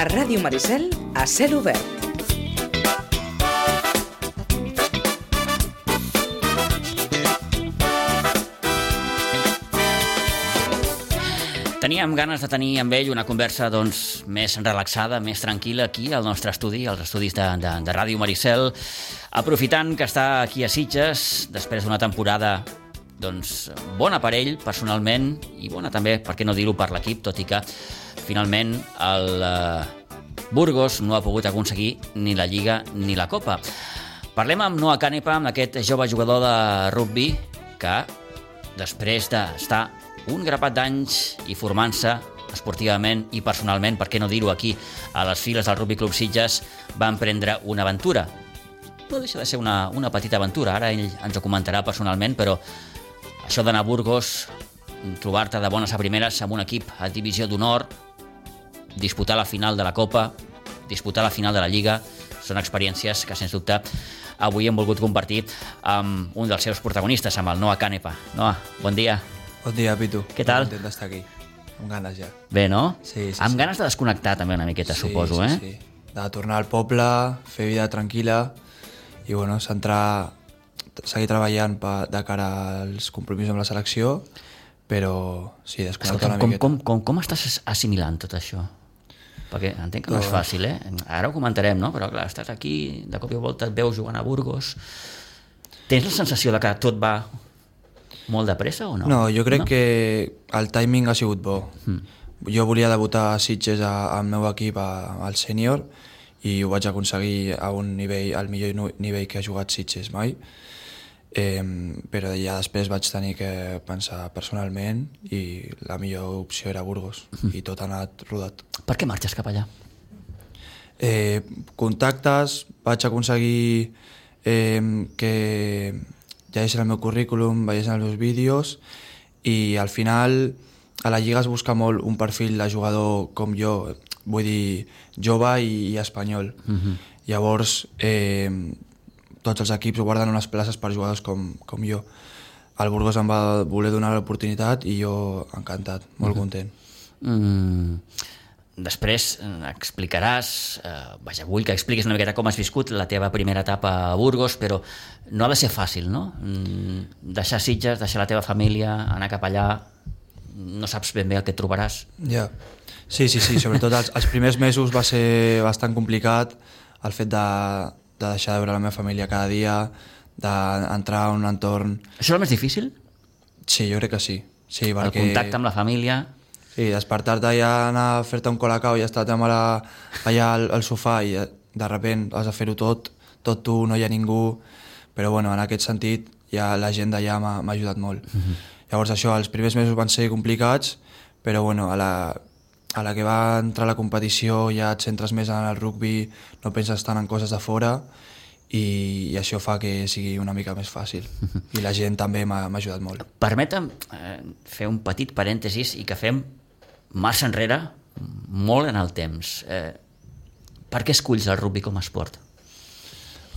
A Ràdio Maricel, a cel obert. Teníem ganes de tenir amb ell una conversa doncs, més relaxada, més tranquil·la aquí al nostre estudi, als estudis de, de, de Ràdio Maricel, aprofitant que està aquí a Sitges després d'una temporada doncs, bona per ell personalment i bona també, per què no dir-ho, per l'equip, tot i que finalment el eh, Burgos no ha pogut aconseguir ni la Lliga ni la Copa. Parlem amb Noah Canepa, amb aquest jove jugador de rugby que després d'estar un grapat d'anys i formant-se esportivament i personalment, per què no dir-ho aquí, a les files del Rugby Club Sitges, va emprendre una aventura. No deixa de ser una, una petita aventura, ara ell ens ho comentarà personalment, però això d'anar a Burgos, trobar-te de bones a primeres amb un equip a divisió d'honor, disputar la final de la Copa, disputar la final de la Lliga, són experiències que, sens dubte, avui hem volgut compartir amb un dels seus protagonistes, amb el Noah Canepa. Noah, bon dia. Bon dia, Pitu. Què tal? Content d'estar aquí. Amb ganes ja. Bé, no? Sí, sí, amb sí. ganes de desconnectar també una miqueta, suposo, eh? Sí, sí. De tornar al poble, fer vida tranquil·la i, bueno, centrar, seguir treballant pa, de cara als compromisos amb la selecció, però sí, desconnectar Escolta, una com, miqueta. com, com, com estàs assimilant tot això? Perquè entenc que no és fàcil, eh? Ara ho comentarem, no? Però clar, estàs aquí, de cop i volta et veus jugant a Burgos... Tens la sensació de que tot va molt de pressa o no? No, jo crec no? que el timing ha sigut bo. Mm. Jo volia debutar a Sitges a- al meu equip a- al sènior i ho vaig aconseguir a un nivell, al millor nivell que ha jugat Sitges mai. Eh, però ja després vaig tenir que pensar personalment i la millor opció era Burgos i tot ha anat rodat. Per què marxes cap allà? Eh, contactes, vaig aconseguir eh, que llegeixen el meu currículum, veiessin els meus vídeos i al final a la Lliga es busca molt un perfil de jugador com jo, vull dir, jove i, i espanyol. Uh -huh. Llavors, eh, tots els equips guarden unes places per jugadors com, com jo. El Burgos em va voler donar l'oportunitat i jo encantat, molt uh -huh. content. Mm, després eh, explicaràs, eh, vaja, vull que expliquis una miqueta com has viscut la teva primera etapa a Burgos, però no ha de ser fàcil, no? Mm, deixar Sitges, deixar la teva família, anar cap allà, no saps ben bé el que et trobaràs. Ja. Sí, sí, sí, sobretot els, els primers mesos va ser bastant complicat el fet de, de deixar de veure la meva família cada dia, d'entrar en un entorn... Això és el més difícil? Sí, jo crec que sí. Sí, El perquè... contacte amb la família... Sí, despertar-te i anar a fer-te un colacao i estar amb la, allà al, al sofà i de, de repent has de fer-ho tot, tot tu, no hi ha ningú... Però bueno, en aquest sentit ja la gent d'allà m'ha m'ha ajudat molt. Mm -hmm. Llavors això, els primers mesos van ser complicats, però bueno, a la, a la que va entrar la competició ja et centres més en el rugby, no penses tant en coses de fora i, i això fa que sigui una mica més fàcil. I la gent també m'ha ajudat molt. Permetem eh, fer un petit parèntesis i que fem massa enrere, molt en el temps. Eh, per què esculls el rugby com a esport?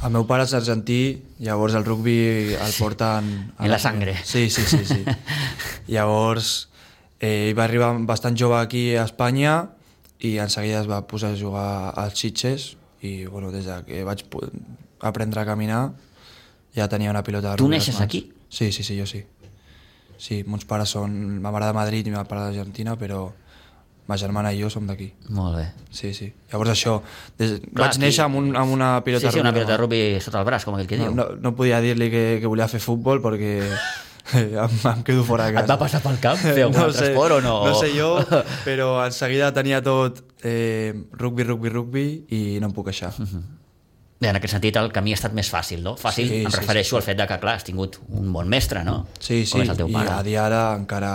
El meu pare és argentí, llavors el rugby el porten... a En la sangre. Sí, sí, sí. sí. llavors eh, ell va arribar bastant jove aquí a Espanya i en seguida es va posar a jugar als Sitges i bueno, des de que vaig aprendre a caminar ja tenia una pilota de Tu neixes aquí? Sí, sí, sí, jo sí. Sí, mons pares són... Ma mare de Madrid i ma pare d'Argentina, però ma germana i jo som d'aquí. Molt bé. Sí, sí. Llavors això, des... Clar, vaig néixer amb, un, amb una pilota sí, sí, una pilota de rugby sota el braç, com aquell que No, diu. no, no podia dir-li que, que volia fer futbol perquè em, em quedo fora de casa. Et va passar pel cap fer algun altre esport o no? No sé jo, però en seguida tenia tot eh, rugby, rugby, rugby i no em puc queixar. Bé, en aquest sentit el camí ha estat més fàcil, no? Fàcil, Sí, em sí, refereixo sí, al fet de que, clar, has tingut un bon mestre, no? Sí, sí, Com és el teu i pare. a dia ara encara...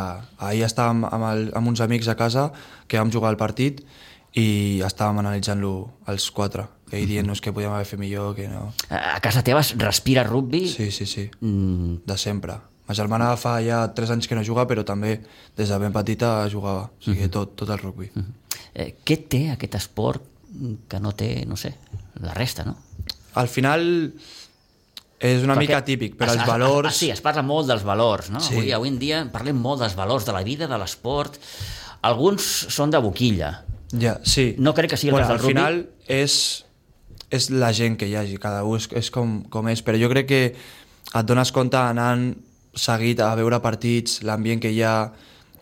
Ahir estàvem amb, el, amb uns amics a casa que vam jugar al partit i estàvem analitzant-lo els quatre. Ell dient-nos que podíem haver fet millor, que no... A a casa teva es respira rugby? Sí, sí, sí. Mm, de sempre. Ma germana fa ja 3 anys que no juga, però també des de ben petita jugava. O sigui, tot, tot el rugby. eh, què té aquest esport que no té, no sé, la resta, no? Al final és una Perquè mica típic, però es- els es- valors... Es, sí, es parla molt dels valors, no? Sí. Avui, avui en dia parlem molt dels valors de la vida, de l'esport. Alguns són de boquilla, Ja, sí. No crec que sigui el bueno, cas del al final és, és la gent que hi hagi, cada un és, és com, com és, però jo crec que et dones compte anant seguit a veure partits, l'ambient que hi ha...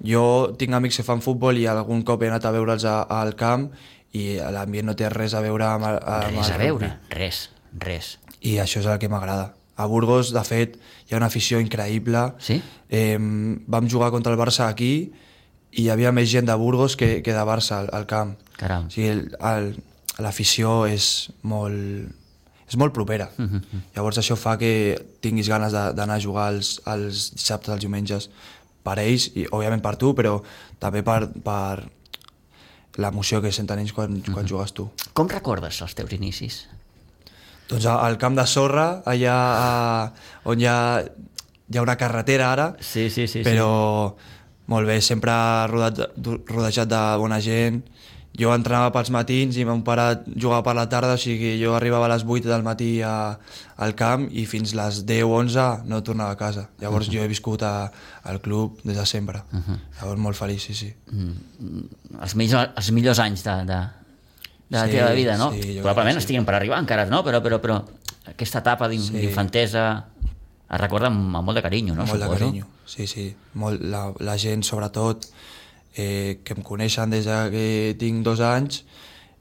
Jo tinc amics que fan futbol i algun cop he anat a veure'ls al camp i l'ambient no té res a veure amb, el- amb Res a veure, res, res. I això és el que m'agrada. A Burgos, de fet, hi ha una afició increïble. Sí? Eh, vam jugar contra el Barça aquí i hi havia més gent de Burgos que, que de Barça al, al camp. Caram. O sigui, l'afició és molt, és molt propera. Uh Mhm, -huh. Llavors això fa que tinguis ganes de- d'anar a jugar els, els dissabtes, els diumenges, per ells, i òbviament per tu, però també per, per l'emoció que senten ells quan, quan Mhm. jugues tu. Com recordes els teus inicis? Doncs al camp de sorra, allà a, on hi ha, hi ha una carretera ara, Sí, sí, sí. però molt bé, sempre rodat, rodejat de bona gent. Jo entrenava pels matins i mon pare jugava per la tarda, o sigui, jo arribava a les 8 del matí a, al camp i fins les 10 o 11 no tornava a casa. Llavors jo he viscut a, al club des de sempre. Llavors molt feliç, sí, sí. Mm, els, millors, els millors anys de, de, de la Sí, teva vida, no? sí, Probablement sí. estiguin per arribar encara, no? Però, però, però aquesta etapa d'in- Sí. d'infantesa es recorda amb, molt de carinyo, no? molt de Suposo. carinyo, sí, sí. Molt, la, la gent, sobretot, eh, que em coneixen des de que tinc dos anys.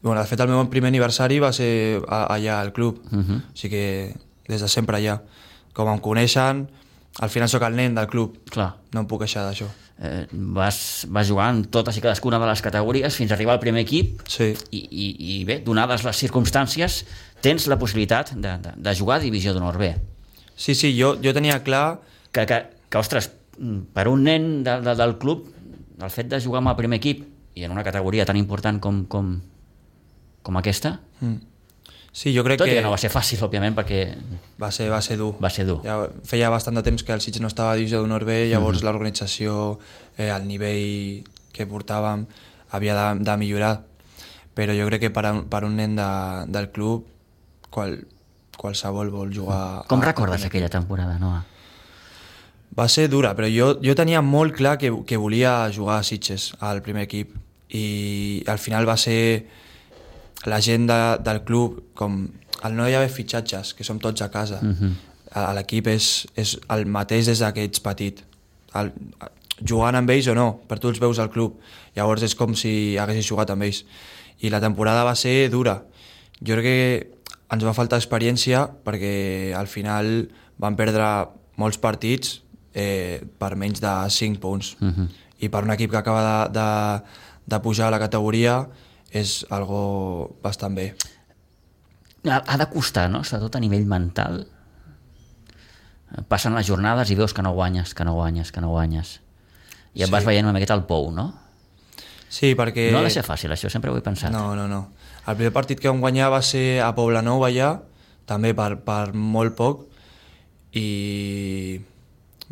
Bueno, de fet, el meu primer aniversari va ser a, allà al club, uh Mhm. -huh. o sigui que des de sempre allà. Com em coneixen, al final sóc el nen del club, Clar. no em puc queixar d'això. Eh, vas, vas jugar en totes i cadascuna de les categories fins a arribar al primer equip Sí, i, i, i bé, donades les circumstàncies, tens la possibilitat de, de, de jugar a Divisió d'Honor B. sí, sí jo, jo tenia clar... Que, que, que ostres, per un nen de, de, del club, el fet de jugar amb el primer equip i en una categoria tan important com, com, com aquesta, Mm. Sí, jo crec tot i que que no va ser fàcil, òbviament, perquè va ser, va ser dur. va ser dur. Ja feia bastant de temps que el Sitges no estava a divisió d'honor B, llavors Mhm. l'organització, eh, el nivell que portàvem havia de, de millorar. Però jo crec que per, a, per un nen de, del club qual, qualsevol vol jugar... Com a- recordes aquella temporada, Noah? Va ser dura, però jo, jo tenia molt clar que, que volia jugar a Sitges, al primer equip. I al final va ser la gent de, del club, com el no hi haver fitxatges, que som tots a casa. Uh Mhm. -huh. L'equip és, és el mateix des que ets petit. El, jugant amb ells o no, per tu els veus al club. Llavors és com si haguessis jugat amb ells. I la temporada va ser dura. Jo crec que ens va faltar experiència perquè al final van perdre molts partits eh, per menys de 5 punts. Uh -huh. I per un equip que acaba de, de, de pujar a la categoria és algo bastant bé. Ha, ha de costar, no? Sobretot a nivell mental. Passen les jornades i veus que no guanyes, que no guanyes, que no guanyes. I et Sí. vas veient una miqueta al pou, no? Sí, perquè... No ha de ser fàcil, això, sempre ho he pensat. No, no, no. El primer partit que vam guanyar va ser a Poblenou allà, també per, per molt poc, i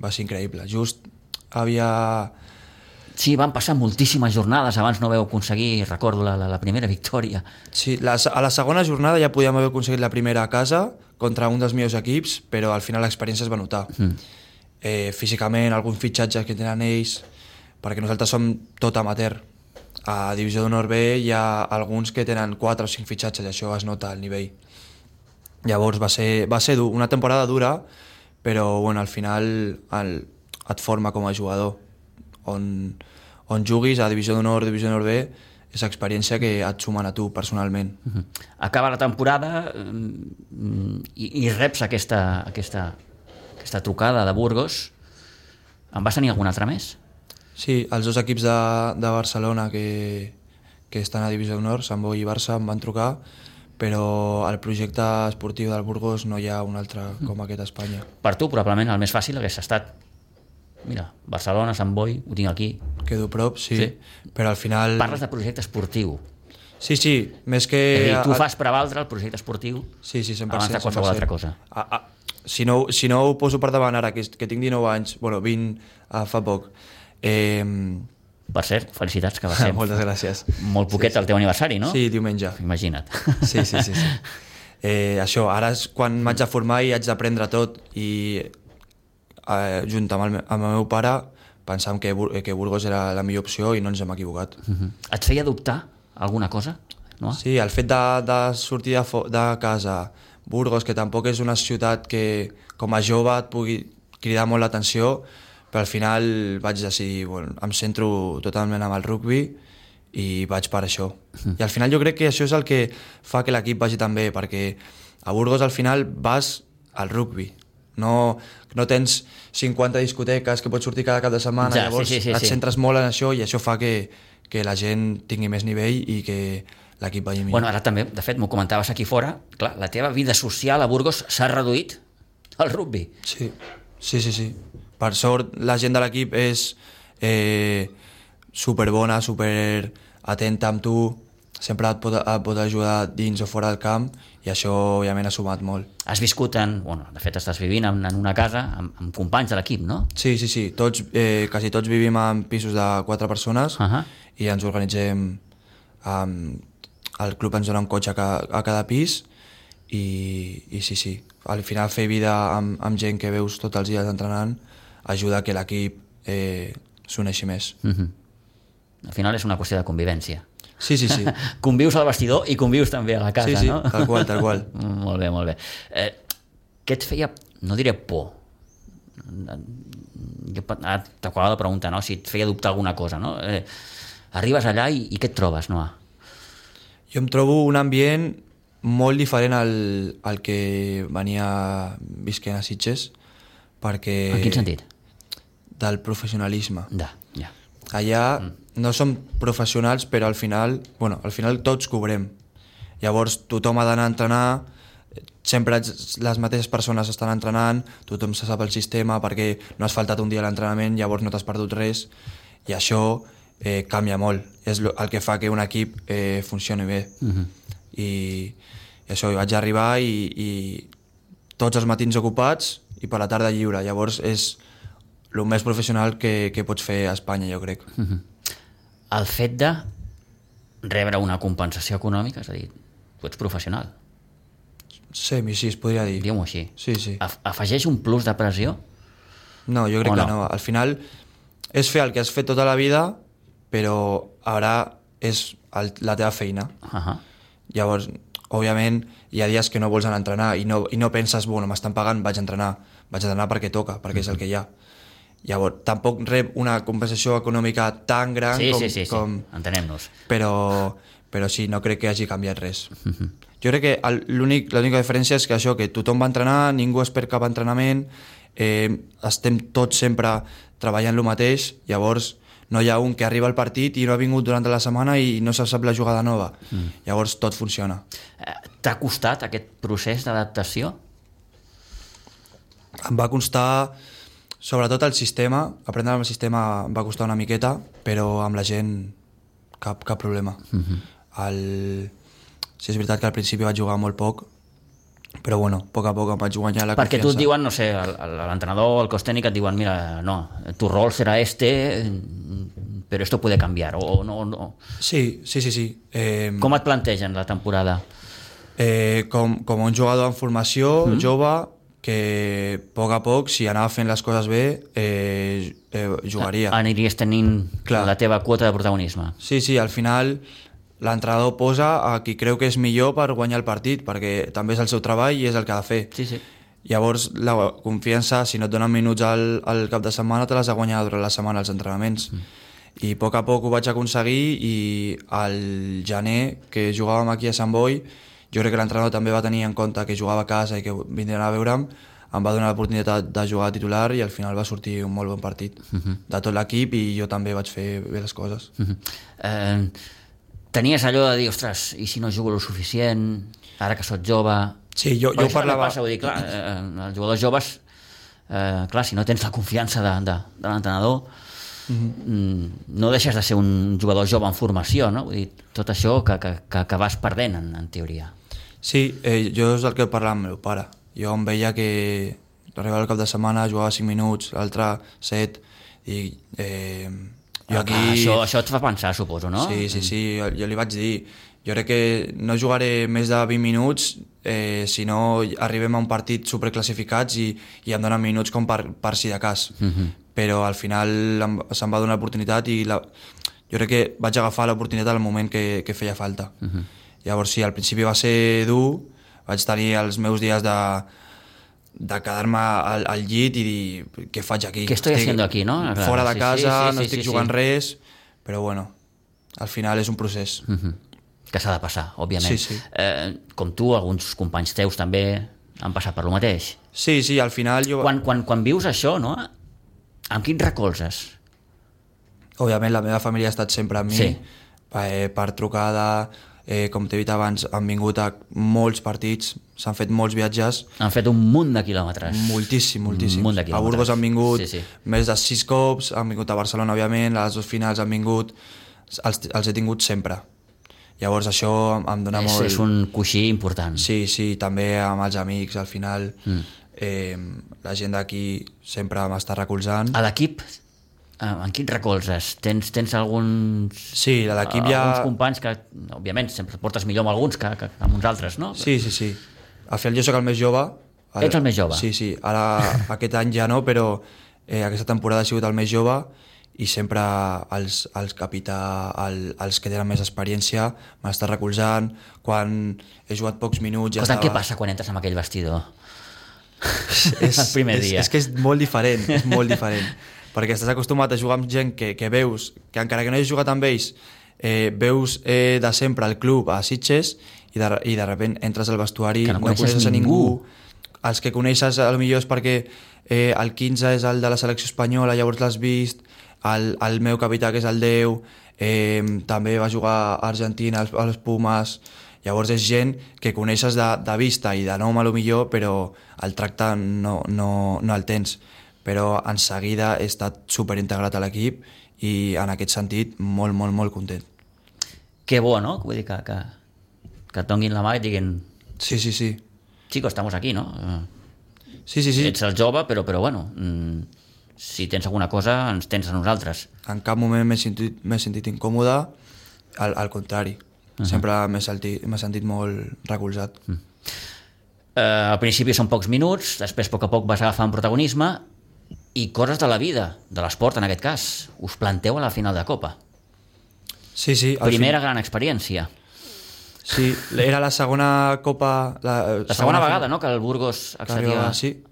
va ser increïble. Just havia... Sí, van passar moltíssimes jornades, abans no veu aconseguir, recordo, la, la, la primera victòria. Sí, la, a la segona jornada ja podíem haver aconseguit la primera a casa contra un dels millors equips, però al final l'experiència es va notar. Mm. Eh, físicament, alguns fitxatges que tenen ells, perquè nosaltres som tot amateur. A Divisió d'Honor B hi ha alguns que tenen 4 o 5 fitxatges, i això es nota al nivell. Llavors va ser, va ser dur, una temporada dura, però bueno, al final el, et forma com a jugador. On, on juguis a Divisió d'Honor, Divisió d'Honor B, és experiència que et sumen a tu personalment. Mhm. Acaba la temporada mm, i, i reps aquesta, aquesta, aquesta trucada de Burgos. En vas tenir algun altre més? Sí, els dos equips de, de Barcelona que, que estan a Divisió d'Honor, Sant Boi i Barça, em van trucar, però al projecte esportiu del Burgos no hi ha un altre com aquest a Espanya. Per tu, probablement, el més fàcil hagués estat mira, Barcelona, Sant Boi, ho tinc aquí. Quedo prop, sí, Sí. però al final... Parles de projecte esportiu. Sí, sí, més que... És a dir, tu a- fas prevaldre el projecte esportiu Sí, sí, 100%. abans de qualsevol 100%. altra cosa. A, a, si, no, si no ho poso per davant ara, que, que tinc 19 anys, bueno, 20 uh, fa poc, eh, Per cert, felicitats, que va ser moltes gràcies. molt poquet el teu aniversari, no? Sí, diumenge. Imagina't. Sí, sí, sí. sí. Eh, això, ara és quan m'haig de formar i haig d'aprendre tot i eh, junt amb el, amb el meu pare pensàvem que, que Burgos era la millor opció i no ens hem equivocat. Mhm. Et feia dubtar alguna cosa? No? Sí, el fet de, de sortir de, de casa, Burgos, que tampoc és una ciutat que com a jove et pugui cridar molt l'atenció, però al final vaig decidir, bueno, em centro totalment amb el rugby i vaig per això. I al final jo crec que això és el que fa que l'equip vagi tan bé, perquè a Burgos al final vas al rugby. No, no tens 50 discoteques que pots sortir cada cap de setmana, Ja, sí, llavors sí, sí, et sí. centres molt en això i això fa que, que la gent tingui més nivell i que l'equip vagi millor. Bueno, ara també, de fet, m'ho comentaves aquí fora, clar, la teva vida social a Burgos s'ha reduït al rugby. Sí, sí, sí, sí. Per sort, la gent de l'equip és eh, superbona, super atenta amb tu, sempre et pot, et pot ajudar dins o fora del camp i això, òbviament, ha sumat molt. Has viscut en... Bueno, de fet, estàs vivint en, en una casa amb, amb companys de l'equip, no? Sí, sí, sí. Tots, eh, quasi tots vivim en pisos de quatre persones Ahà. i ens organitzem... Um, el club ens dona un cotxe a cada, a cada pis i, i sí, sí. Al final fer vida amb, amb gent que veus tots els dies entrenant ajuda que l'equip eh, s'uneixi més. Mm -hmm. Al final és una qüestió de convivència. Sí, sí, sí. convius al vestidor i convius també a la casa, Sí, sí, no? tal qual, tal qual. molt bé, molt bé. Eh, què et feia, no diré por, jo ara t'acabava de preguntar, no? si et feia dubtar alguna cosa, no? Eh, arribes allà i, i què et trobes, Noah? Jo em trobo un ambient molt diferent al, al que venia visquent a Sitges, perquè... En quin sentit? Del professionalisme. Ja, ja. Allà no som professionals, però al final, bueno, al final tots cobrem. Llavors tothom ha d'anar a entrenar, sempre les mateixes persones estan entrenant, tothom se sap el sistema perquè no has faltat un dia a l'entrenament, llavors no t'has perdut res, i això eh, canvia molt. És el que fa que un equip eh, funcioni bé. I, I això, hi vaig arribar i, i tots els matins ocupats i per la tarda lliure. Llavors és el més professional que, que pots fer a Espanya, jo crec. El fet de rebre una compensació econòmica, és a dir, tu ets professional, Semi, sí, es podria dir. diguem-ho així. Sí, sí. Af afegeix un plus de pressió? No, jo crec O que no? no. Al final és fer el que has fet tota la vida, però ara és el, la teva feina. Uh -huh. Llavors, òbviament, hi ha dies que no vols anar a entrenar i no, i no penses, bueno, m'estan pagant, vaig a entrenar. Vaig a entrenar perquè toca, perquè és el que hi ha. Llavors, tampoc rep una compensació econòmica tan gran Sí, com, sí, sí, sí. com, entenem-nos. però, però sí, no crec que hagi canviat res. Jo crec que l'única diferència és que això, que tothom va entrenar, ningú es perd cap entrenament, eh, estem tots sempre treballant el mateix, llavors no hi ha un que arriba al partit i no ha vingut durant la setmana i no se sap la jugada nova. Mm. Llavors tot funciona. Eh, T'ha costat aquest procés d'adaptació? Em va costar, sobretot el sistema, aprendre el sistema em va costar una miqueta, però amb la gent cap, cap problema. Uh -huh. el... Sí, és veritat que al principi vaig jugar molt poc, però bueno, a poc a poc em vaig guanyar la Perquè tu confiança. et diuen, no sé, l'entrenador, el cos tècnic et diuen, mira, no, tu rol serà este, però esto puede cambiar, o no, no. Sí, sí, sí. sí. Eh, Com et plantegen la temporada? eh, com, com un jugador en formació, mm. jove, que a poc a poc, si anava fent les coses bé, eh, eh, jugaria. Aniries tenint Clar. la teva quota de protagonisme. Sí, sí, al final l'entrenador posa a qui creu que és millor per guanyar el partit, perquè també és el seu treball i és el que ha de fer. Sí, sí. Llavors, la confiança, si no et donen minuts al, al cap de setmana, te les ha guanyat durant la setmana als entrenaments. Mm. I a poc a poc ho vaig aconseguir i al gener, que jugàvem aquí a Sant Boi, jo crec que l'entrenador també va tenir en compte que jugava a casa i que vindrien a veure'm, em va donar l'oportunitat de jugar a titular i al final va sortir un molt bon partit de tot l'equip i jo també vaig fer bé les coses. Mhm. Eh, tenies allò de dir, ostres, i si no jugo el suficient, ara que sóc jove... Sí, jo, Però jo parlava... Passa, vull dir, clar, eh, els jugadors joves, eh, clar, si no tens la confiança de, de, de l'entrenador, mm, no deixes de ser un jugador jove en formació, no? Vull dir, tot això que, que, que, que vas perdent, en, en teoria. Sí, eh, jo és el que parlava amb el meu pare. Jo em veia que arribava el cap de setmana, jugava 5 minuts, l'altre 7, i eh, jo aquí... Ah, això, això et fa pensar, suposo, no? Sí, sí, sí, jo, jo li vaig dir, jo crec que no jugaré més de 20 minuts eh, si no arribem a un partit superclassificats i, i em donen minuts com per, per si de cas. Mhm. Però al final em, se'm va donar l'oportunitat i la, jo crec que vaig agafar l'oportunitat al moment que, que feia falta. Uh -huh. Llavors sí, al principi va ser dur, vaig tenir els meus dies de, de quedar-me al, al llit i dir què faig aquí? Què estoy haciendo aquí, no? Clar, Fora de sí, casa, sí, sí, no sí, estic sí, jugant sí. res, però bueno, al final és un procés. Uh -huh. Que s'ha de passar, òbviament. Sí, sí. Eh, com tu, alguns companys teus també han passat per lo mateix. Sí, sí, al final jo... Quan, quan, quan vius això, no? Amb quin recolzes? Òbviament la meva família ha estat sempre amb mi, Sí. eh, per trucada, eh, com t'he dit abans, han vingut a molts partits, s'han fet molts viatges, Han fet un munt de quilòmetres. moltíssim, moltíssim. Un munt de a. Burgos han vingut Sí, sí. més de sis cops, han vingut a Barcelona, òbviament, a les dues finals han vingut, els, els he tingut sempre. Llavors això em, em dona És, molt... és un coixí important. Sí, sí, també amb els amics, al final, Mm. eh, la gent d'aquí sempre m'està recolzant. A l'equip, eh, en quin recolzes? Tens, tens alguns... Sí, a l'equip ha... Alguns companys que, òbviament, sempre portes millor amb alguns que, que amb uns altres, no? Sí, sí, sí. Al final jo sóc el més jove. Ets el més jove? Sí, sí. Ara, aquest any ja no, però eh, aquesta temporada he sigut el més jove i sempre els, els capità, el, els que tenen més experiència m'han estat recolzant. Quan he jugat pocs minuts ja Escolta, estava... què passa quan entres en aquell vestidor? és, el primer és, dia. És que és molt diferent, és molt diferent. Perquè estàs acostumat a jugar amb gent que, que veus, que encara que no hagis jugat amb ells, eh, veus eh, de sempre al club a Sitges i de, i de repent entres al vestuari, Que no no, coneixes a ningú. ningú, els que coneixes a lo millor és perquè eh, el 15 és el de la selecció espanyola, llavors l'has vist, el, el meu capità que és el 10, eh, també va jugar a Argentina, als, als Pumas, llavors és gent que coneixes de, de vista i de nom a lo millor, però el tracte no, no, no el tens. Però en seguida he estat superintegrat a l'equip i en aquest sentit molt, molt, molt content. Que bo, no? Vull dir que, que, que et donguin la mà i et diguin Sí, sí, sí. Chico, estamos aquí, no? Eh, Sí, sí, sí. Ets el jove, però, però bueno, mm, si tens alguna cosa, ens tens a nosaltres. en cap moment m'he sentit, sentit incòmode, al, al contrari. Uh -huh. Sempre m'he sentit, sentit molt recolzat. Mm. Eh, al principi són pocs minuts, després a poc a poc vas agafant protagonisme i coses de la vida, de l'esport en aquest cas. Us planteu a la final de Copa. Sí, sí. Primera gran experiència. Sí, era la segona copa... La, La segona vegada, no?, que el Burgos que accedia... sí.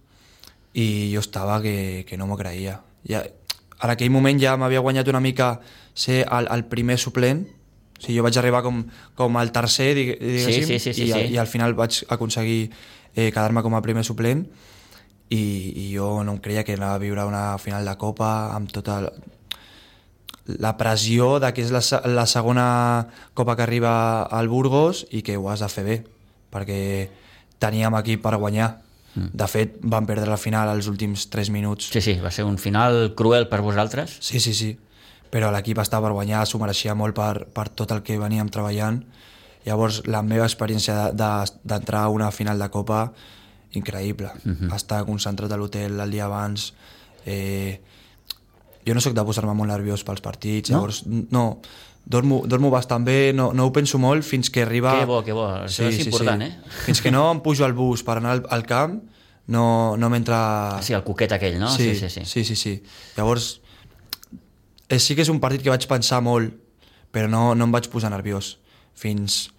I jo estava que, que no m'ho creia. Ja, en aquell moment ja m'havia guanyat una mica ser el, el primer suplent, o sigui, jo vaig arribar com, com el tercer, dig, diguéssim, sí, sí, sí, i, sí. i al final vaig aconseguir eh, quedar-me com a primer suplent i, i jo no em creia que anava a viure una final de Copa amb tota la, la pressió de que és la, la segona Copa que arriba al Burgos i que ho has de fer bé, perquè teníem equip per guanyar. Mm. De fet, van perdre la final als últims 3 minuts. Sí, sí, va ser un final cruel per vosaltres. Sí, sí, sí. Però l'equip estava per guanyar, s'ho mereixia molt per, per tot el que veníem treballant. Llavors, la meva experiència de- de- d'entrar a una final de Copa, increïble. Mm -hmm. Estar concentrat a l'hotel el dia abans... Eh, jo no sóc de posar-me molt nerviós pels partits, No? llavors no, dormo, dormo bastant bé, no, no ho penso molt fins que arriba... Que bo, que bo, això és important, eh? Fins que no em pujo al bus per anar al, al camp, no, no m'entra... Sí, el coquet aquell, no? Sí, sí, sí. sí, sí, sí. Llavors, eh, sí que és un partit que vaig pensar molt, però no, no em vaig posar nerviós. Fins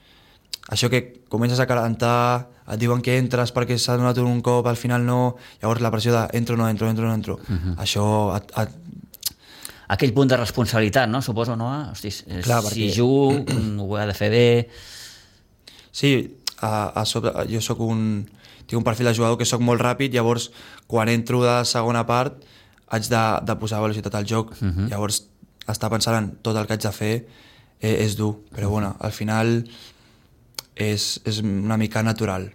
això que comences a calentar, et diuen que entres perquè s'ha donat un cop, al final no, llavors la pressió de entro, no entro, entro, no entro. Uh -huh. Això et, et, Aquell punt de responsabilitat, no? Suposo, no? Hosti, Clar, si perquè- jugo, ho he de fer bé... Sí, a, a sobre, jo sóc un, tinc un perfil de jugador que sóc molt ràpid, llavors quan entro de segona part haig de, de posar velocitat al joc, uh -huh. llavors estar pensant en tot el que haig de fer eh, és dur, però bueno, al final és, és una mica natural.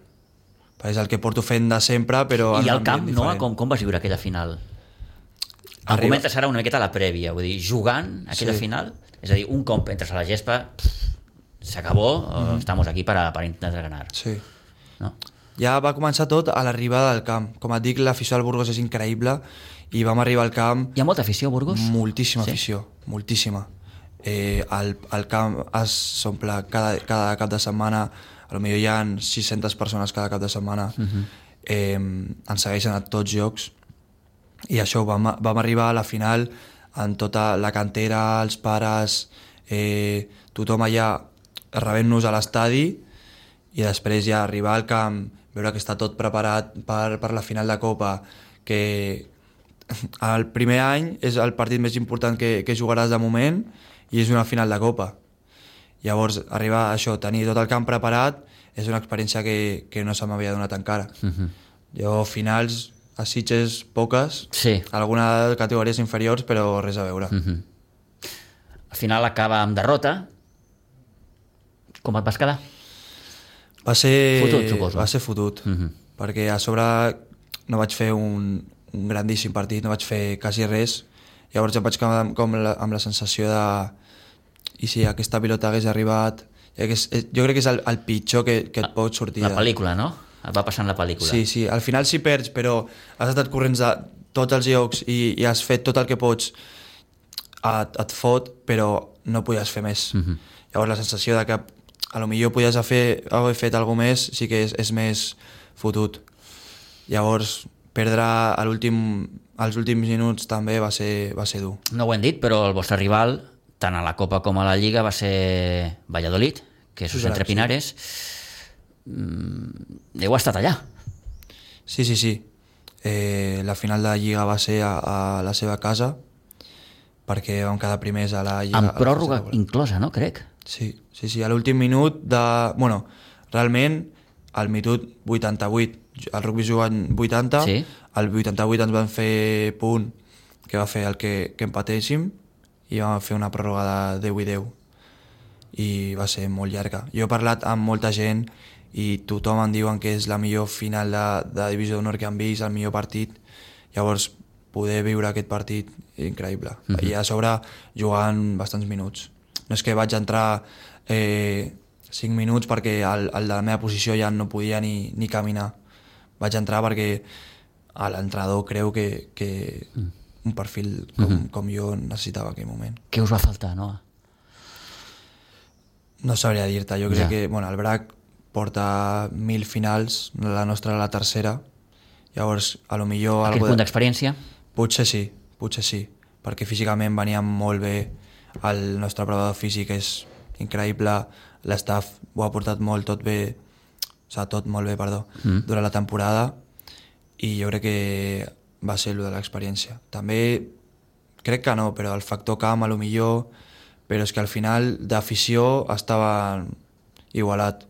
És el que porto fent de sempre, però... I al camp, no? Com, com vas viure aquella final? Em Arriba- comentes ara una miqueta la prèvia, vull dir, jugant aquella Sí. final, és a dir, un cop entres a la gespa, s'acabó, mm -hmm. estamos aquí para, para intentar ganar. Sí. No? Ja va començar tot a l'arribada del camp. Com et dic, l'afició al Burgos és increïble i vam arribar al camp Hi ha molta afició a Burgos? Moltíssima Sí? afició, moltíssima. Eh, el, el camp s'omple cada, cada cap de setmana, a lo millor hi ha 600 persones cada cap de setmana, uh -huh. eh, ens segueixen a tots llocs, i això, vam, vam arribar a la final en tota la cantera, els pares, eh, tothom allà rebent-nos a l'estadi i després ja arribar al camp, veure que està tot preparat per, per la final de Copa, que el primer any és el partit més important que, que jugaràs de moment i és una final de Copa. Llavors, arribar a això, tenir tot el camp preparat, és una experiència que, que no se m'havia donat encara. Uh -huh. Jo, finals, a Sitges, poques, Sí. alguna de categories inferiors, però res a veure. Uh -huh. Al final acaba amb derrota. Com et vas quedar? Va ser... Fotut, suposo. Va ser fotut, uh -huh. perquè a sobre no vaig fer un, un grandíssim partit, no vaig fer quasi res, llavors em vaig quedar amb, com la, amb la sensació de i si aquesta pilota hagués arribat jo crec que és, jo crec que és el, el pitjor que, que et pot sortir La pel·lícula, no? Et va passant la pel·lícula. Sí, sí, al final si perds, però has estat corrents de tots els llocs i, i has fet tot el que pots, et, et fot, però no podies fer més. Mm -hmm. Llavors la sensació de que a lo millor podies haver, haver fet alguna més sí que és, és més fotut. Llavors, perdre a l'últim als últims minuts també va ser, va ser dur. No ho hem dit, però el vostre rival, tant a la Copa com a la Lliga, va ser Valladolid, que és Sí, entre sí. Pinares. Mm, heu estat allà. Sí, sí, sí. Eh, la final de la Lliga va ser a, a la seva casa perquè vam quedar primers a la Lliga. Amb pròrroga inclosa, no? Crec. Sí, sí, sí, a l'últim minut de... Bueno, realment, al minut 88, el rugby jugant 80, Sí. al 88 ens van fer punt que va fer el que, que empatéssim i vam fer una pròrroga de 10 i 10 i va ser molt llarga. Jo he parlat amb molta gent i tothom em diuen que és la millor final de, de Divisió d'Honor que han vist, el millor partit. Llavors, poder viure aquest partit, increïble. Uh -huh. I a sobre, jugant bastants minuts. No és que vaig entrar eh, 5 minuts perquè el, el de la meva posició ja no podia ni, ni caminar. Vaig entrar perquè l'entrenador creu que, que un perfil com, uh -huh. com jo necessitava en aquell moment. Què us va faltar, no? No sabria dir-te, jo crec Ja. que bueno, el BRAC porta mil finals, la nostra la tercera, llavors a lo millor... Aquell algo punt de- d'experiència? Potser sí, potser sí, perquè físicament veníem molt bé, el nostre provador físic és increïble, l'estaf ho ha portat molt, tot bé, o sigui, tot molt bé, perdó, mm. durant la temporada, i jo crec que va ser el de l'experiència. També crec que no, però el factor camp a lo millor, però és que al final d'afició estava igualat.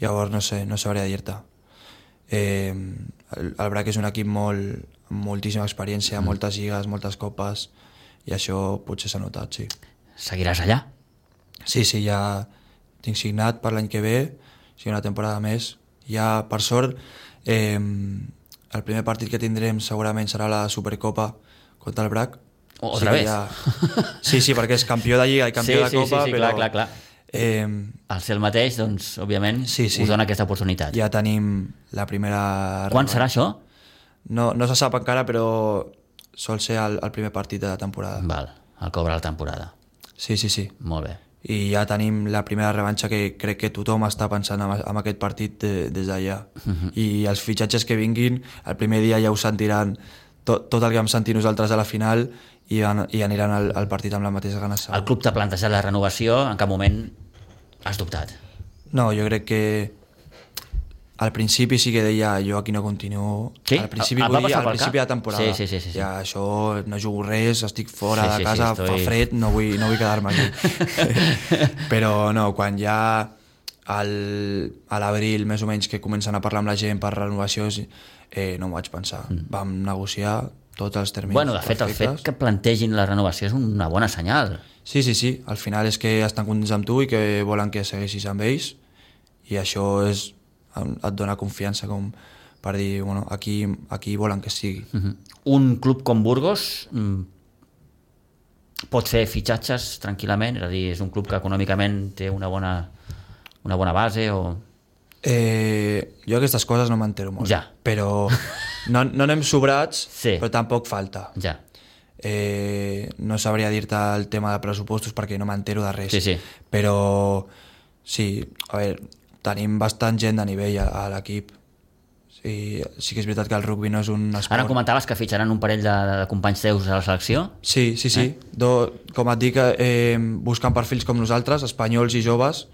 Llavors no sé, no sabria dir-te. Eh, el, el BRAC és un equip molt, amb moltíssima experiència, mm. moltes lligues, moltes copes, i això potser s'ha notat, sí. Seguiràs allà? Sí, sí, ja tinc signat per l'any que ve, si una temporada més. Ja, per sort, eh, el primer partit que tindrem segurament serà la Supercopa contra el BRAC. Otra que vez. Ja... Sí, sí, perquè és campió de Lliga i campió Sí, de sí, sí, Copa, sí, però... clar, clar, clar. Eh, Al ser el mateix, doncs, òbviament, Sí, sí. us dona aquesta oportunitat. ja tenim la primera... Quan serà això? No, no se sap encara, però sol ser el, el primer partit de la temporada. Val, el cobra la temporada. Sí, sí, sí. Molt bé. I ja tenim la primera revanxa que crec que tothom està pensant en, en aquest partit de, des d'allà. I els fitxatges que vinguin, el primer dia ja ho sentiran tot, tot el que vam sentir nosaltres a la final i, an, i aniran al, al partit amb la mateixa ganes. El club t'ha plantejat la renovació, en cap moment has dubtat. No, jo crec que al principi sí que deia jo aquí no continuo. Sí? Al principi, va vull dir, al principi cap? de temporada. Sí, sí, sí, sí, sí. Ja, això no jugo res, estic fora Sí, de sí, sí, casa, estoy- fa fred, no vull, no vull quedar-me aquí. Però no, quan ja al, a l'abril més o menys que comencen a parlar amb la gent per renovacions eh, no m'ho vaig pensar. Mm. Vam negociar tots els terminis Bueno, de fet, el fet perfectes. que plantegin la renovació és una bona senyal. Sí, sí, sí. Al final és que estan contents amb tu i que volen que segueixis amb ells i això és, et dona confiança com per dir, bueno, aquí, aquí volen que sigui. Mhm. Un club com Burgos mm, pot fer fitxatges tranquil·lament, és a dir, és un club que econòmicament té una bona, una bona base o... Eh, jo aquestes coses no m'entero molt, Ja. però no, no anem sobrats, Sí. però tampoc falta. Ja, Eh, no sabria dir-te el tema de pressupostos perquè no m'entero de res. Sí, sí. Però sí, a veure, tenim bastant gent de nivell a, a l'equip. Sí, sí que és veritat que el rugby no és un esport... Ara comentaves que fitxaran un parell de, de companys teus a la selecció. Sí, sí, sí. Eh? Do, com et dic, eh, buscant perfils com nosaltres, espanyols i joves,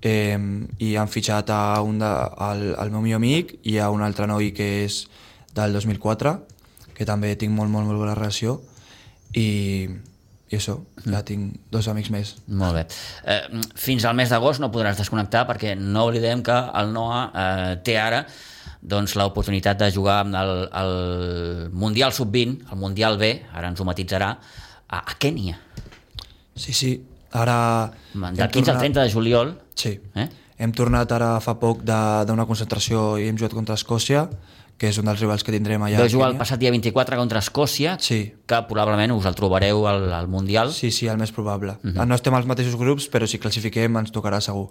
eh, i han fitxat a un de, al, al meu millor amic i a un altre noi que és del 2004, que també tinc molt, molt, molt bona relació, i, i això, ja tinc dos amics més. Molt bé. Eh, fins al mes d'agost no podràs desconnectar perquè no oblidem que el Noah eh, té ara doncs, l'oportunitat de jugar amb el, el Mundial Sub-20, el Mundial B, ara ens ho matitzarà, a, a Kènia. Sí, sí, ara... Del 15 al 30 de juliol. Sí, Eh? hem tornat ara fa poc d'una concentració i hem jugat contra Escòcia, que és un dels rivals que tindrem allà. Vau a jugar el passat dia 24 contra Escòcia, Sí. que probablement us el trobareu al, al Mundial. Sí, sí, el més probable. Uh Mhm. -huh. No estem als mateixos grups, però si classifiquem ens tocarà segur.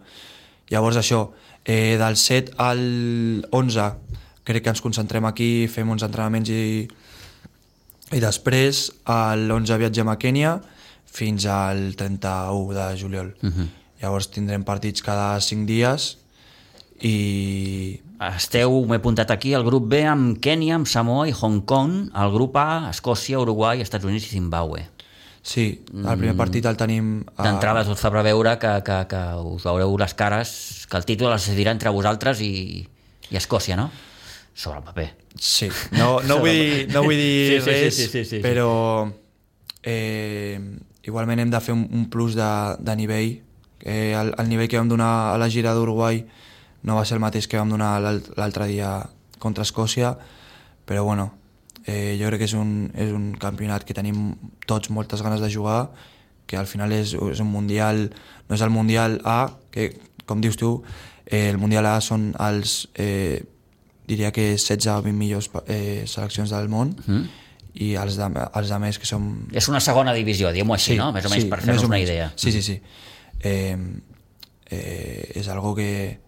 Llavors això, eh, del 7 al 11 crec que ens concentrem aquí, fem uns entrenaments i, i després a l'11 viatgem a Kènia fins al 31 de juliol. Uh Mhm. -huh. Llavors tindrem partits cada 5 dies i Esteu, m'he apuntat aquí, el grup B amb Kènia, amb Samoa i Hong Kong, el grup A, Escòcia, Uruguai, Estats Units i Zimbabue. sí, el primer partit el tenim... a- D'entrada us fa preveure que, que, que us veureu les cares, que el títol es decidirà entre vosaltres i, i Escòcia, no? Sobre el paper. Sí, no, no, vull, no vull dir Sí, sí, sí, res, sí, sí, sí, sí. però eh, igualment hem de fer un, un plus de, de nivell. Eh, el, el nivell que vam donar a la gira d'Uruguai no va ser el mateix que vam donar l'al- l'altre dia contra Escòcia, però bueno, eh, jo crec que és un, és un campionat que tenim tots moltes ganes de jugar, que al final és, és un mundial, no és el mundial A, que com dius tu, eh, el mundial A són els, eh, diria que 16 o 20 millors eh, seleccions del món, Mm. i els de, els de més que som... És una segona divisió, diguem-ho així, no? Més o menys per més fer-nos una idea. Sí, sí, sí. Eh, eh, és algo que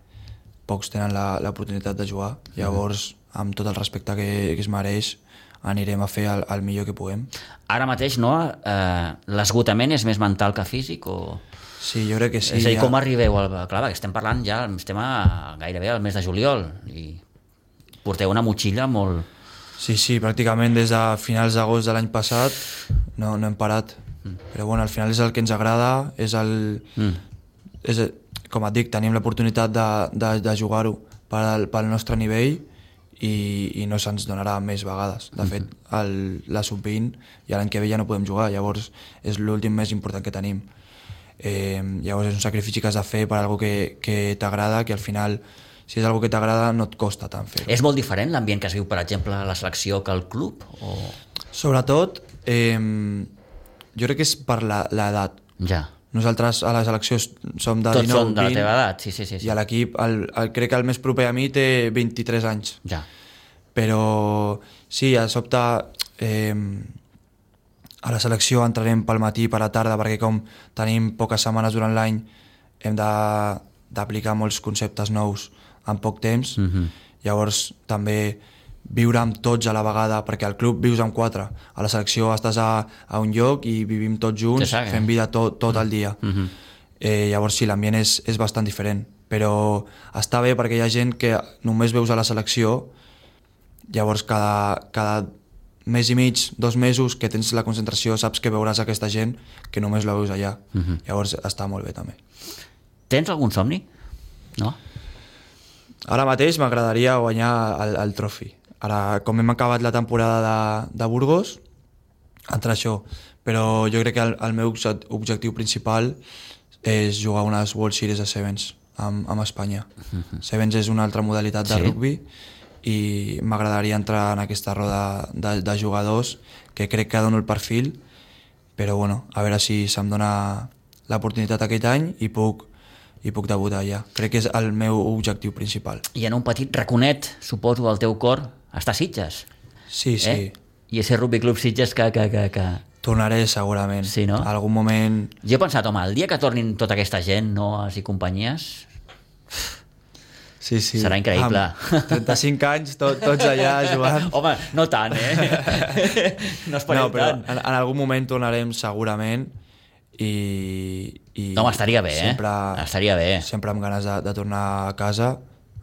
pocs tenen la- l'oportunitat de jugar. Llavors, amb tot el respecte que, que es mereix, anirem a fer el, el millor que puguem. Ara mateix, no? Eh, L'esgotament és més mental que físic o... Sí, jo crec que sí. és a dir, ja- com arribeu al... Clar, perquè estem parlant ja, estem a, gairebé al mes de juliol i porteu una motxilla molt... Sí, sí, pràcticament des de finals d'agost de l'any passat no, no hem parat. Mm. Però bueno, al final és el que ens agrada, és el... Mm. És, com et dic, tenim l'oportunitat de, de, de jugar-ho pel, pel nostre nivell i, i no se'ns donarà més vegades. De fet, el, la sub-20 i l'any que ve ja no podem jugar, llavors és l'últim més important que tenim. Eh, llavors és un sacrifici que has de fer per algo que, que t'agrada, que al final, si és algo que t'agrada, no et costa tant fer-ho. És molt diferent l'ambient que es viu, per exemple, a la selecció que al club? O... Sobretot, eh, jo crec que és per la- l'edat. Ja. Nosaltres a la selecció s- som de Tots 19, són de la 20, teva edat, sí, sí, sí. sí. i a l'equip, el, el, crec que el més proper a mi té 23 anys. Ja. Però sí, a sobte eh, a la selecció entrarem pel matí, per la tarda, perquè com tenim poques setmanes durant l'any hem d'aplicar molts conceptes nous en poc temps. Mhm. Llavors també viure amb tots a la vegada, perquè al club vius amb quatre. A la selecció estàs a, a un lloc i vivim tots junts, saga. fent vida tot, tot el dia. Mhm. Eh, llavors sí, l'ambient és, és bastant diferent, però està bé perquè hi ha gent que només veus a la selecció, llavors cada, cada mes i mig, dos mesos que tens la concentració, saps que veuràs aquesta gent que només la veus allà. Mhm. Llavors està molt bé també. Tens algun somni? No? Ara mateix m'agradaria guanyar el, el trofi. Ara, com hem acabat la temporada de, de Burgos, entrar això. Però jo crec que el, el meu obje- objectiu principal és jugar unes World Series de Sevens amb, amb Espanya. Sevens és una altra modalitat de Sí. rugby i m'agradaria entrar en aquesta roda de, de jugadors que crec que dono el perfil, però bueno, a veure si se'm dona l'oportunitat aquest any i puc, i puc debutar ja. Crec que és el meu objectiu principal. I en un petit raconet, suposo, del teu cor, està a Sitges. Sí, sí. Eh? I ese Rugby Club Sitges que, que, que, que... Tornaré segurament. Sí, no? Algun moment... Jo he pensat, home, el dia que tornin tota aquesta gent, Noas i companyies, Sí, sí. Serà increïble. Amb 35 anys, tot, tots allà jugant. Home, no tant, eh? No esperem no, però tant. en, en algun moment tornarem segurament i... i No, estaria bé, eh? sempre, Estaria bé. Sempre amb ganes de, de tornar a casa.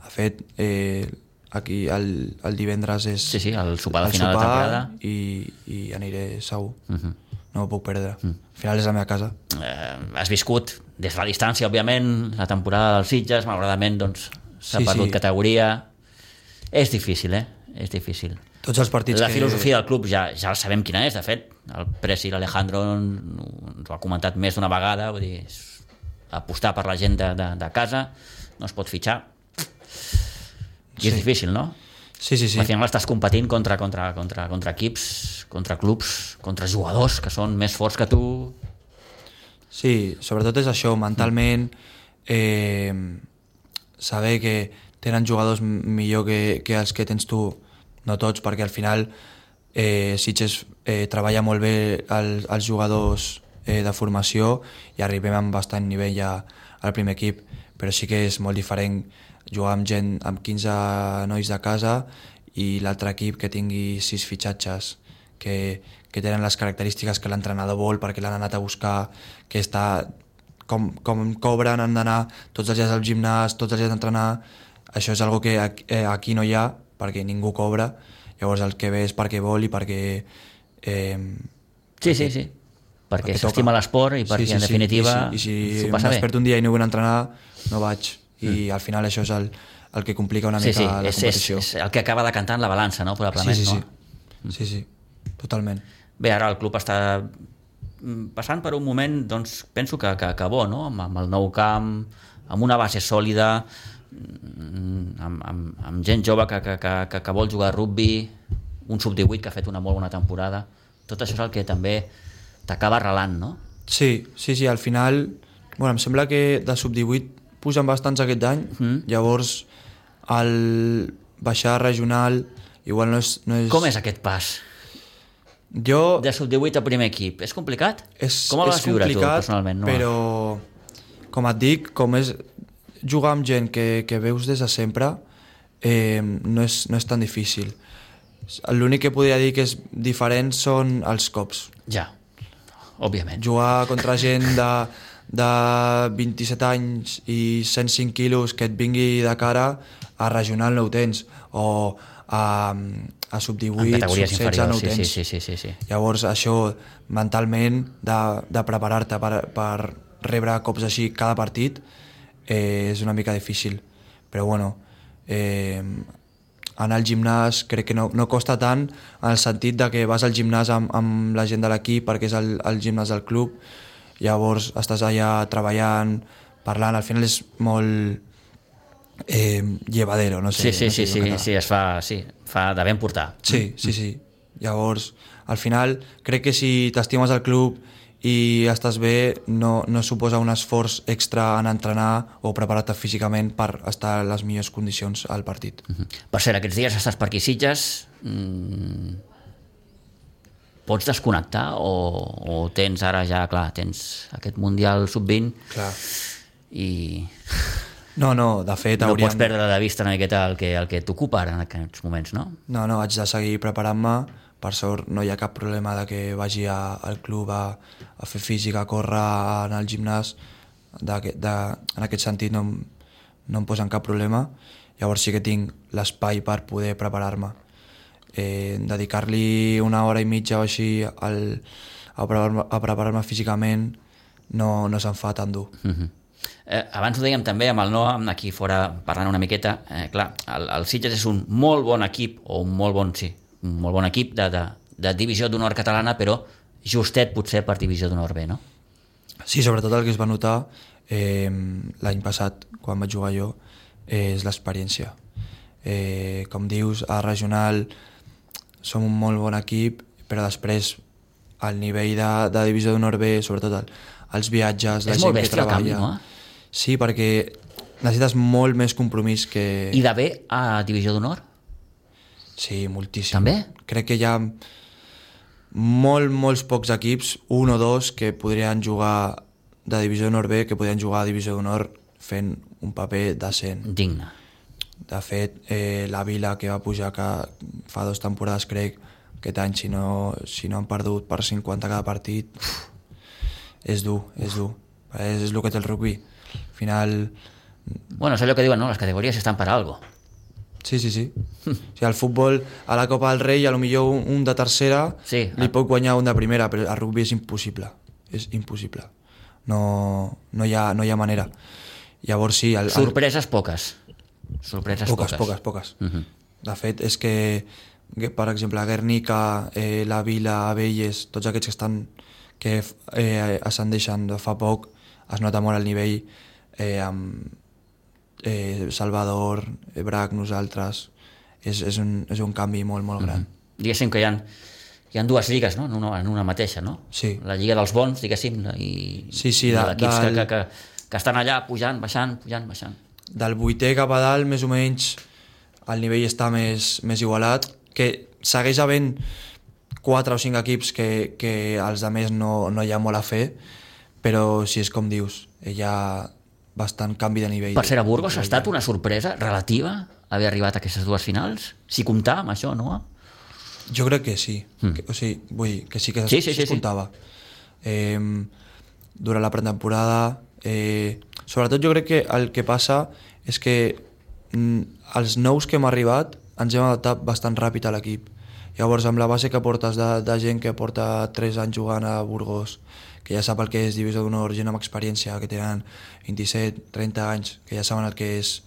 De fet, eh, aquí el, el divendres és Sí, sí, el sopar de el final de sopar temporada. i, i aniré segur. Uh -huh. No ho puc perdre. Al final és la meva casa. eh, has viscut des de la distància, òbviament, la temporada dels Sitges, malauradament, doncs, s'ha Sí, perdut sí. categoria. És difícil, eh? És difícil. Tots els partits La que... filosofia del club ja, ja sabem quina és, de fet. El Presi, l'Alejandro, ens ho ha comentat més d'una vegada, vull dir, apostar per la gent de, de, de casa, no es pot fitxar. I és Sí. difícil, no? Sí, sí, sí. Al final estàs competint contra, contra, contra, contra equips, contra clubs, contra jugadors que són més forts que tu. Sí, sobretot és això, mentalment, eh, saber que tenen jugadors millor que, que els que tens tu, no tots, perquè al final eh, Sitges eh, treballa molt bé el, els jugadors eh, de formació i arribem amb bastant nivell ja al primer equip, però sí que és molt diferent jugar amb gent, amb 15 nois de casa i l'altre equip que tingui 6 fitxatges que, que tenen les característiques que l'entrenador vol perquè l'han anat a buscar, que està com, com cobren, han d'anar tots els dies al gimnàs, tots els dies a entrenar, això és algo que aquí, eh, aquí no hi ha perquè ningú cobra, llavors el que ve és perquè vol i perquè... Eh, Sí, sí, sí. Perquè perquè s'estima l'esport i perquè, en definitiva, I si, i si passa em bé. un dia i no vull entrenar, no vaig. I al final això és el, el que complica una Sí, mica sí, la és, és, competició. és el que acaba decantant la balança, no? sí, Probablement, sí, sí. no? sí, sí, totalment. Bé, ara el club està mm, passant per un moment, doncs, penso que, que, que bo, no? Amb, amb el nou camp, amb una base sòlida, mm, amb, amb, amb gent jove que, que, que, que, que vol jugar a rugby, un sub-18 que ha fet una molt bona temporada. Tot això és el que també t'acaba arrelant, no? Sí, sí, sí, al final... Bueno, em sembla que de sub-18 pugen bastants aquest any, Mm. llavors el baixar regional igual no és... No és... Com és aquest pas? Jo... De sub-18 a primer equip. És complicat? És, Com el és vas viure tu, personalment? No? però com et dic, com és jugar amb gent que, que veus des de sempre, eh, no, és, no és tan difícil. L'únic que podria dir que és diferent són els cops. Ja, òbviament. Jugar contra gent de, de 27 anys i 105 quilos que et vingui de cara a regional no ho tens, o a, a sub-18, En categories sub-16 no ho inferiors, sí, tens. sí, sí, sí, sí. Llavors, això, mentalment, de, de preparar-te per, per rebre cops així cada partit, eh, és una mica difícil. Però, bueno, eh, anar al gimnàs crec que no, no costa tant en el sentit de que vas al gimnàs amb, amb la gent de l'equip perquè és el, el gimnàs del club, llavors estàs allà treballant, parlant, al final és molt eh, llevadero, no sé. Sí, sí, no sí, sé sí, català. sí, es fa, sí, fa de ben portar. Sí, sí, sí. Llavors, al final, crec que si t'estimes al club i estàs bé, no, no suposa un esforç extra en entrenar o preparar-te físicament per estar a les millors condicions al partit. Mhm. Per cert, aquests dies estàs per aquí Sitges, mm, pots desconnectar o, o tens ara ja, clar, tens aquest Mundial Sub-20 Clar. i No, no, de fet, no hauríem... pots perdre de vista una miqueta el que, el que t'ocupa ara en aquests moments, no? No, no, haig de seguir preparant-me. Per sort no hi ha cap problema de que vagi a, al club a, a fer física, a córrer, a anar al gimnàs. De, de, en aquest sentit no, no em posen cap problema. Llavors sí que tinc l'espai per poder preparar-me. Eh, Dedicar-li una hora i mitja o així al, a preparar-me preparar físicament no, no se'n fa tan dur. Uh -huh. eh, abans ho dèiem també amb el Noah, aquí fora parlant una miqueta, eh, clar, el, el Sitges és un molt bon equip, o un molt bon, sí, un molt bon equip de, de, de divisió d'honor catalana, però justet potser per divisió d'honor B, no? Sí, sobretot el que es va notar eh, l'any passat, quan vaig jugar jo, eh, és l'experiència. Eh, com dius, a regional som un molt bon equip, però després al nivell de, de divisió d'honor B, sobretot el, els viatges, la És gent molt que bèstia el canvi, treballa... no? Sí, perquè necessites molt més compromís que... I de B a divisió d'honor? Sí, moltíssim. També? Crec que hi ha molt, molts pocs equips, un o dos, que podrien jugar de divisió d'honor B, que podrien jugar a divisió d'honor fent un paper decent. Digne. De fet, eh, la Vila, que va pujar que fa dues temporades, crec, aquest any, si no, si no han perdut per 50 cada partit, uf, és dur, és dur. És, és el que té el rugby. Al final, Bueno, és allò que diuen, no? Les categories estan per algo. Sí, sí, sí. O sigui, al futbol, a la Copa del Rei, a lo millor un, un de tercera Sí, li pot guanyar un de primera, però a rugby és impossible. És impossible. No, no, hi, ha, no hi ha manera. Llavors sí... El, el, Sorpreses poques. Sorpreses poques, poques. poques, poques. Mhm. De fet, és que, que per exemple, Guernica, eh, la Vila, Abelles, tots aquests que estan que eh, ascendeixen de fa poc, es nota molt el nivell eh, amb eh, Salvador, eh, Brac, nosaltres. És, és, un, és un canvi molt, molt gran. Diguéssim que hi ha, hi ha dues lligues, no? En una, en una mateixa, no? Sí. La lliga dels bons, diguéssim, i, Sí, sí, i de- l'equips que, del- que, que, que estan allà pujant, baixant, pujant, baixant. Del vuitè cap a dalt, més o menys, el nivell està més, més igualat, que segueix havent quatre o cinc equips que, que els de més no, no hi ha molt a fer, però si és com dius, hi ha bastant canvi de nivell. Per ser a Burgos ha estat una sorpresa relativa haver arribat a aquestes dues finals? Si comptar amb això, no? Jo crec que sí. Mm. Que, o sigui, vull dir, que sí que Sí, es, sí, sí, es sí. comptava. Eh, durant la pretemporada... Eh, sobretot jo crec que el que passa és que mm, els nous que hem arribat ens hem adaptat bastant ràpid a l'equip. Llavors, amb la base que portes de, de gent que porta 3 anys jugant a Burgos, que ja sap el que és divisió d'honor, gent amb experiència, que tenen 27, 30 anys, que ja saben el que és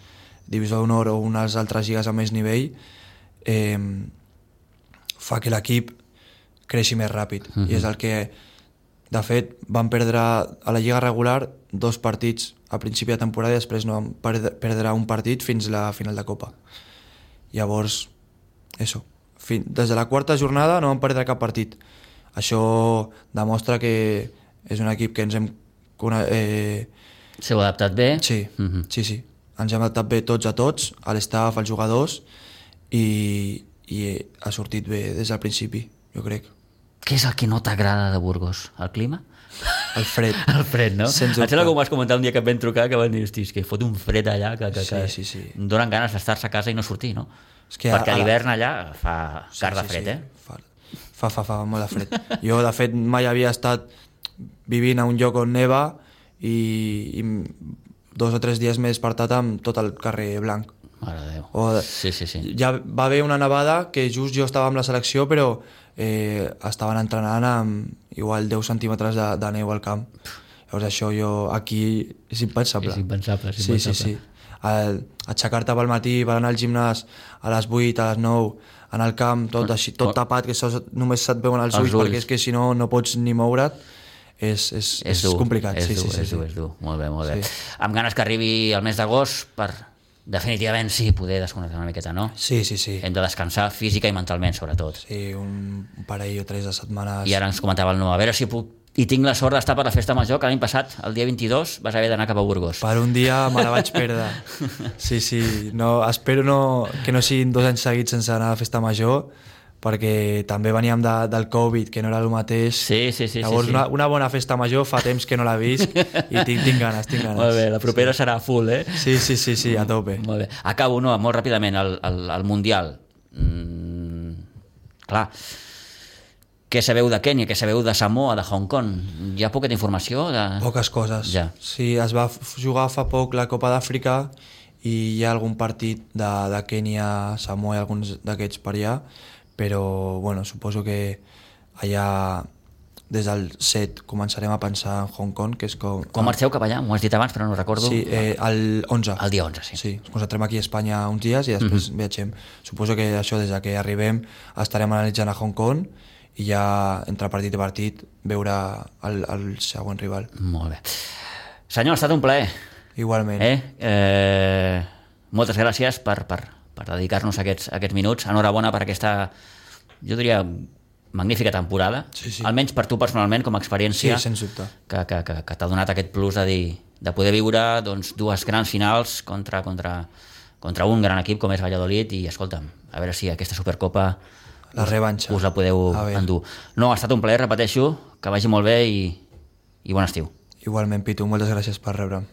divisió d'honor o unes altres lligues amb més nivell, eh, fa que l'equip creixi més ràpid. Mhm. I és el que, de fet, van perdre a la lliga regular dos partits a principi de temporada i després no van perdre, un partit fins a la final de Copa. Llavors, eso. Fin, des de la quarta jornada no van perdre cap partit. Això demostra que és un equip que ens hem... Eh, S'heu adaptat bé? Sí, Mhm. sí, sí. Ens hem adaptat bé tots a tots, a l'estaf, als jugadors, i, i ha sortit bé des del principi, jo crec. Què és el que no t'agrada de Burgos? El clima? El fred. El fred, no? Sens Em sembla dubte. que ho vas comentar un dia que et vam trucar que van dir, hosti, que fot un fred allà que, que, Sí, que sí, sí. donen ganes d'estar-se a casa i no sortir, no? És que Perquè a- l'hivern allà fa car de fred, eh? Fa, fa, fa, fa molt de fred. Jo, de fet, mai havia estat vivint a un lloc on neva i, i dos o tres dies m'he despertat amb tot el carrer blanc. Mare de Déu. O, Sí, sí, sí. Ja va haver una nevada que just jo estava amb la selecció, però eh, estaven entrenant amb igual 10 centímetres de, de neu al camp. Llavors això jo aquí és impensable. És impensable, és Sí, sí, impensable. sí. El, aixecar-te pel matí per anar al gimnàs a les 8, a les 9, anar al camp, tot, així, tot tapat, que sos, només se't veuen els, Els ulls, ulls. perquè és que si no no pots ni moure't, és, és, és, dur, complicat. És sí, dur, sí, sí, és sí. dur, és dur. Molt bé, molt bé. Sí. Amb ganes que arribi el mes d'agost per definitivament sí poder desconnectar una miqueta, no? Sí, sí, sí. Hem de descansar física i mentalment, sobretot. Sí, un parell o tres de setmanes. I ara ens comentava el Noah, a veure si puc i tinc la sort d'estar per la festa major, que l'any passat, el dia 22, vas haver d'anar cap a Burgos. Per un dia me la vaig perdre. Sí, sí. No, espero no, que no siguin dos anys seguits sense anar a la festa major, perquè també veníem de, del Covid, que no era el mateix. Sí, sí, sí. Llavors, sí, sí. Una, una bona festa major fa temps que no la visc i tinc, tinc ganes, tinc ganes. Molt bé, la propera sí. serà full, eh? Sí, sí, sí, sí, a tope. Molt bé. Acabo, no, molt ràpidament, el, el, el Mundial. Mm, clar, què sabeu de Kènia, què sabeu de Samoa, de Hong Kong? Hi ha poqueta informació? De... Poques coses. Ja. Sí, es va jugar fa poc la Copa d'Àfrica i hi ha algun partit de, de Kènia, Samoa i alguns d'aquests per allà, però bueno, suposo que allà des del 7 començarem a pensar en Hong Kong, que és com... Quan marxeu cap allà? M'ho has dit abans, però no recordo. Sí, eh, el 11. El dia 11, sí. Sí, ens concentrem aquí a Espanya uns dies i després viatgem. Suposo que això, des de que arribem, estarem analitzant a Hong Kong i ja entre partit i partit veure el, el següent rival. Molt bé. Senyor, ha estat un plaer. Igualment. Eh? Eh, moltes gràcies per, per, per dedicar-nos aquests, aquests minuts. Enhorabona per aquesta, jo diria, magnífica temporada. Sí, sí. Almenys per tu personalment, com a Sí, experiència, sens dubte. que, que, que, que t'ha donat aquest plus de, dir, de poder viure doncs, dues grans finals contra, contra, contra un gran equip com és Valladolid i, escolta'm, a veure si aquesta Supercopa La revanxa. us la podeu endur. No, ha estat un plaer, repeteixo, que vagi molt bé i, i bon estiu. Igualment, Pitu, moltes gràcies per rebre'm.